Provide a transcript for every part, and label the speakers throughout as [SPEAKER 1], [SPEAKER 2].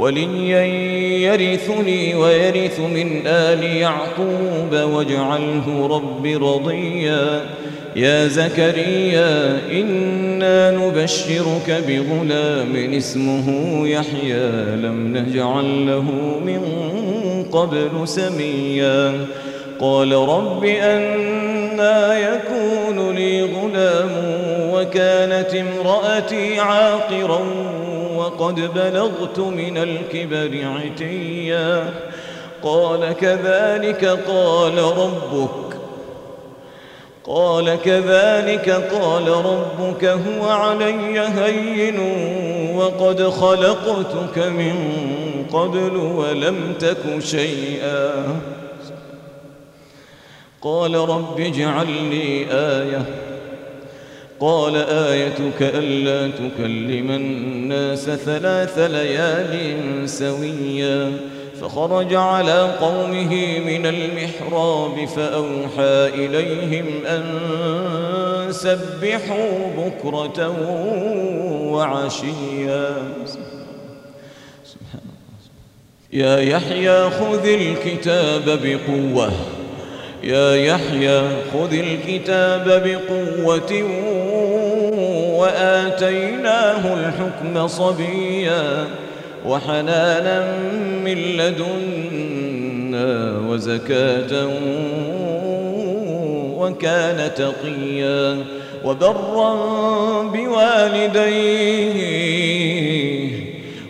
[SPEAKER 1] وليا يرثني ويرث من آل يعقوب واجعله رب رضيا. يا زكريا إنا نبشرك بغلام اسمه يحيى. لم نجعل له من قبل سميا. قال رب أنا يكون لي غلام وكانت امرأتي عاقرا وقد بلغت من الكبر عتيا. قال كذلك قال ربك. قال كذلك قال ربك هو علي هين وقد خلقتك من قبل ولم تك شيئا. قال رب اجعل لي آية. قال آيتك ألا تكلم الناس ثلاث ليال سويا. فخرج على قومه من المحراب فأوحى إليهم أن سبحوا بكرة وعشيا. يا يحيى خذ الكتاب بقوة. يا يحيى خذ الكتاب بقوة وآتيناه الحكم صبيا وحنانا من لدنا وزكاة وكان تقيا وبرا بوالديه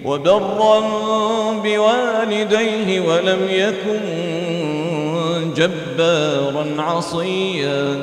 [SPEAKER 1] وبرا بوالديه ولم يكن جبارا عصيا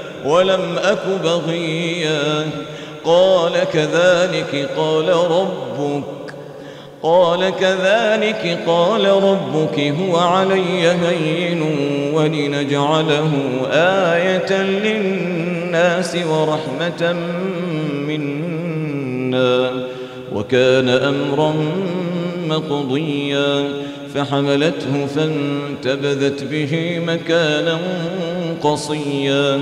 [SPEAKER 1] ولم أك بغيا قال كذلك قال ربك قال كذلك قال ربك هو علي هين ولنجعله آية للناس ورحمة منا وكان أمرا مقضيا فحملته فانتبذت به مكانا قصيا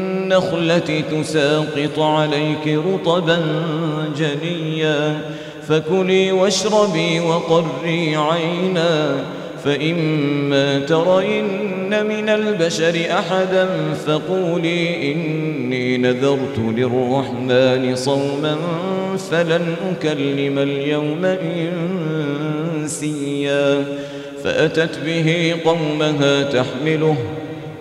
[SPEAKER 1] تساقط عليك رطبا جنيا فكلي واشربي وقري عينا فإما ترين من البشر أحدا فقولي إني نذرت للرحمن صوما فلن أكلم اليوم إنسيا فأتت به قومها تحمله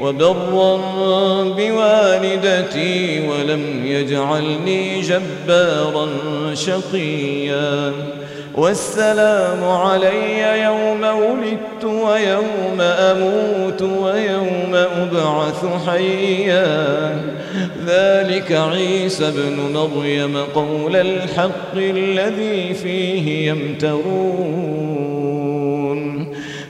[SPEAKER 1] وبرا بوالدتي ولم يجعلني جبارا شقيا. والسلام علي يوم ولدت ويوم أموت ويوم أبعث حيا. ذلك عيسى بن مريم قول الحق الذي فيه يمترون.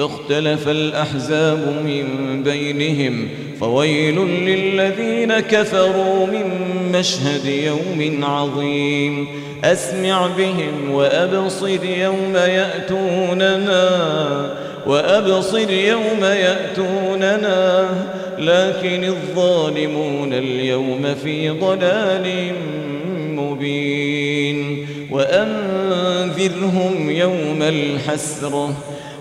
[SPEAKER 1] فاختلف الأحزاب من بينهم فويل للذين كفروا من مشهد يوم عظيم أسمع بهم وأبصر يوم يأتوننا وأبصر يوم يأتوننا لكن الظالمون اليوم في ضلال مبين وأنذرهم يوم الحسرة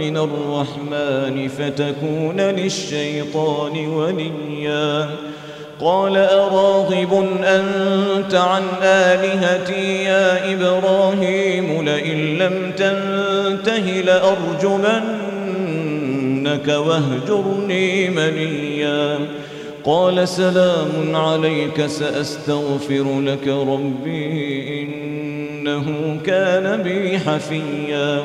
[SPEAKER 1] من الرحمن فتكون للشيطان وليا. قال أراغب أنت عن آلهتي يا إبراهيم لئن لم تنته لأرجمنك واهجرني مليا. قال سلام عليك سأستغفر لك ربي إنه كان بي حفيا.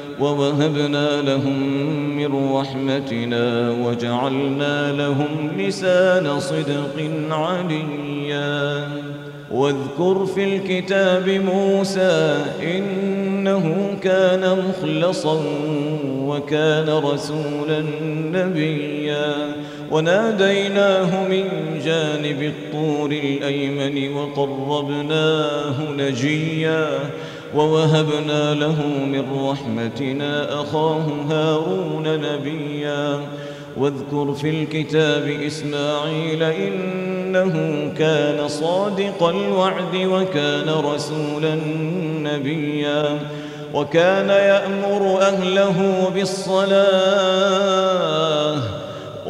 [SPEAKER 1] ووهبنا لهم من رحمتنا وجعلنا لهم لسان صدق عليا. واذكر في الكتاب موسى إنه كان مخلصا وكان رسولا نبيا. وناديناه من جانب الطور الأيمن وقربناه نجيا. ووهبنا له من رحمتنا أخاه هارون نبيا. واذكر في الكتاب إسماعيل إنه كان صادق الوعد وكان رسولا نبيا. وكان يأمر أهله بالصلاة.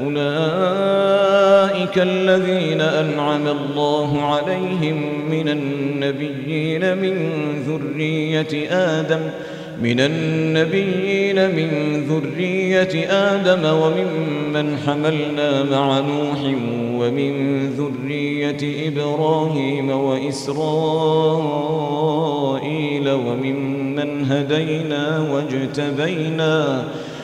[SPEAKER 1] أولئك الذين أنعم الله عليهم من النبيين من ذرية آدم من النبيين من ذرية آدم وممن حملنا مع نوح ومن ذرية إبراهيم وإسرائيل وممن هدينا واجتبينا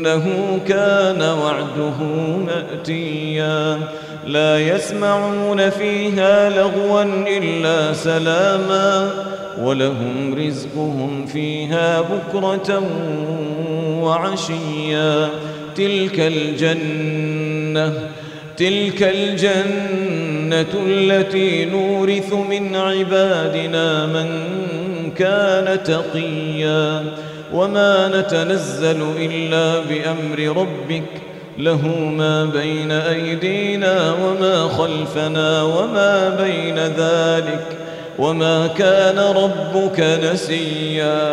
[SPEAKER 1] إنه كان وعده مأتيا. لا يسمعون فيها لغوا إلا سلاما ولهم رزقهم فيها بكرة وعشيا. تلك الجنة تلك الجنة التي نورث من عبادنا من كان تقيا. وما نتنزل إلا بأمر ربك له ما بين أيدينا وما خلفنا وما بين ذلك وما كان ربك نسيا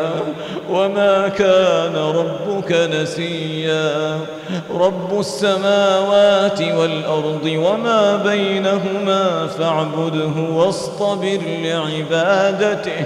[SPEAKER 1] وما كان ربك نسيا رب السماوات والأرض وما بينهما فاعبده واصطبر لعبادته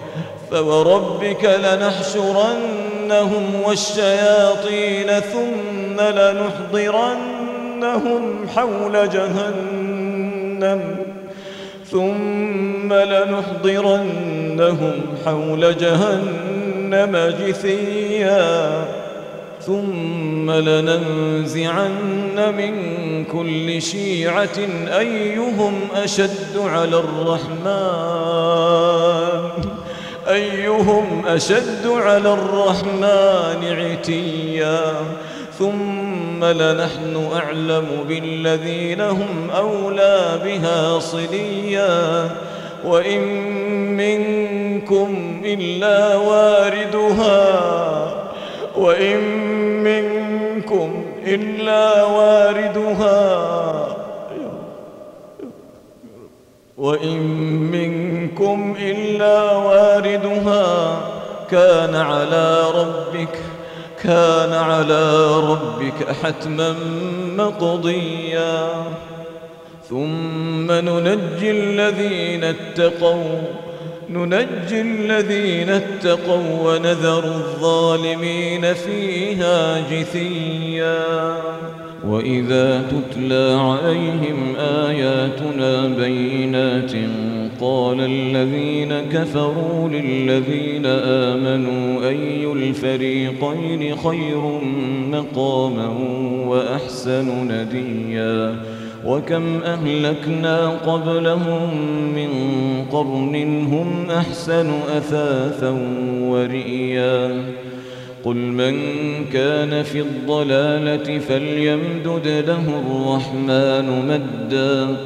[SPEAKER 1] فوربك لنحشرنهم والشياطين ثم لنحضرنهم حول جهنم ثم لنحضرنهم حول جهنم جثيا ثم لننزعن من كل شيعة أيهم أشد على الرحمن أيهم أشد على الرحمن عتيا ثم لنحن أعلم بالذين هم أولى بها صليا وإن منكم إلا واردها وإن منكم إلا واردها وإن منكم إلا واردها. كان على ربك كان على ربك حتما مقضيا. ثم ننجي الذين اتقوا ننجي الذين اتقوا ونذر الظالمين فيها جثيا. وإذا تتلى عليهم آياتنا بينات قال الذين كفروا للذين آمنوا أي الفريقين خير مقاما وأحسن نديا وكم أهلكنا قبلهم من قرن هم أحسن أثاثا ورئيا قل من كان في الضلالة فليمدد له الرحمن مدا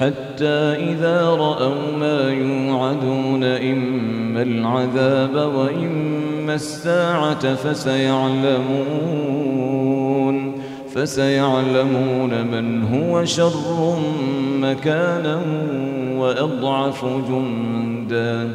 [SPEAKER 1] حتى إذا رأوا ما يوعدون إما العذاب وإما الساعة فسيعلمون فسيعلمون من هو شر مكانا وأضعف جندا.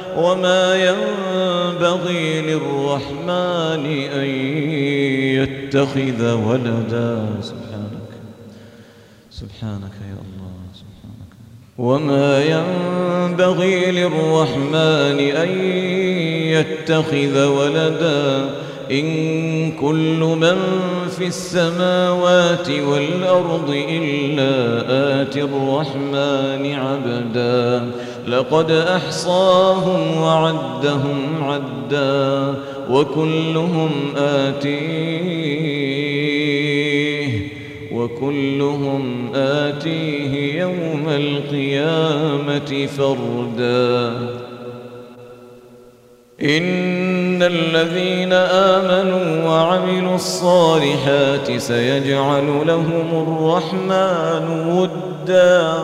[SPEAKER 1] وما ينبغي للرحمن أن يتخذ ولدا. سبحانك. سبحانك يا الله. سبحانك. وما ينبغي للرحمن أن يتخذ ولدا. إن كل من في السماوات والأرض إلا آتي الرحمن عبدا. لقد أحصاهم وعدهم عدا وكلهم آتيه وكلهم آتيه يوم القيامة فردا. إن الذين آمنوا وعملوا الصالحات سيجعل لهم الرحمن ودا.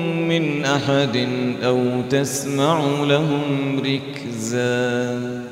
[SPEAKER 1] من أحد أو تسمع لهم ركزاً.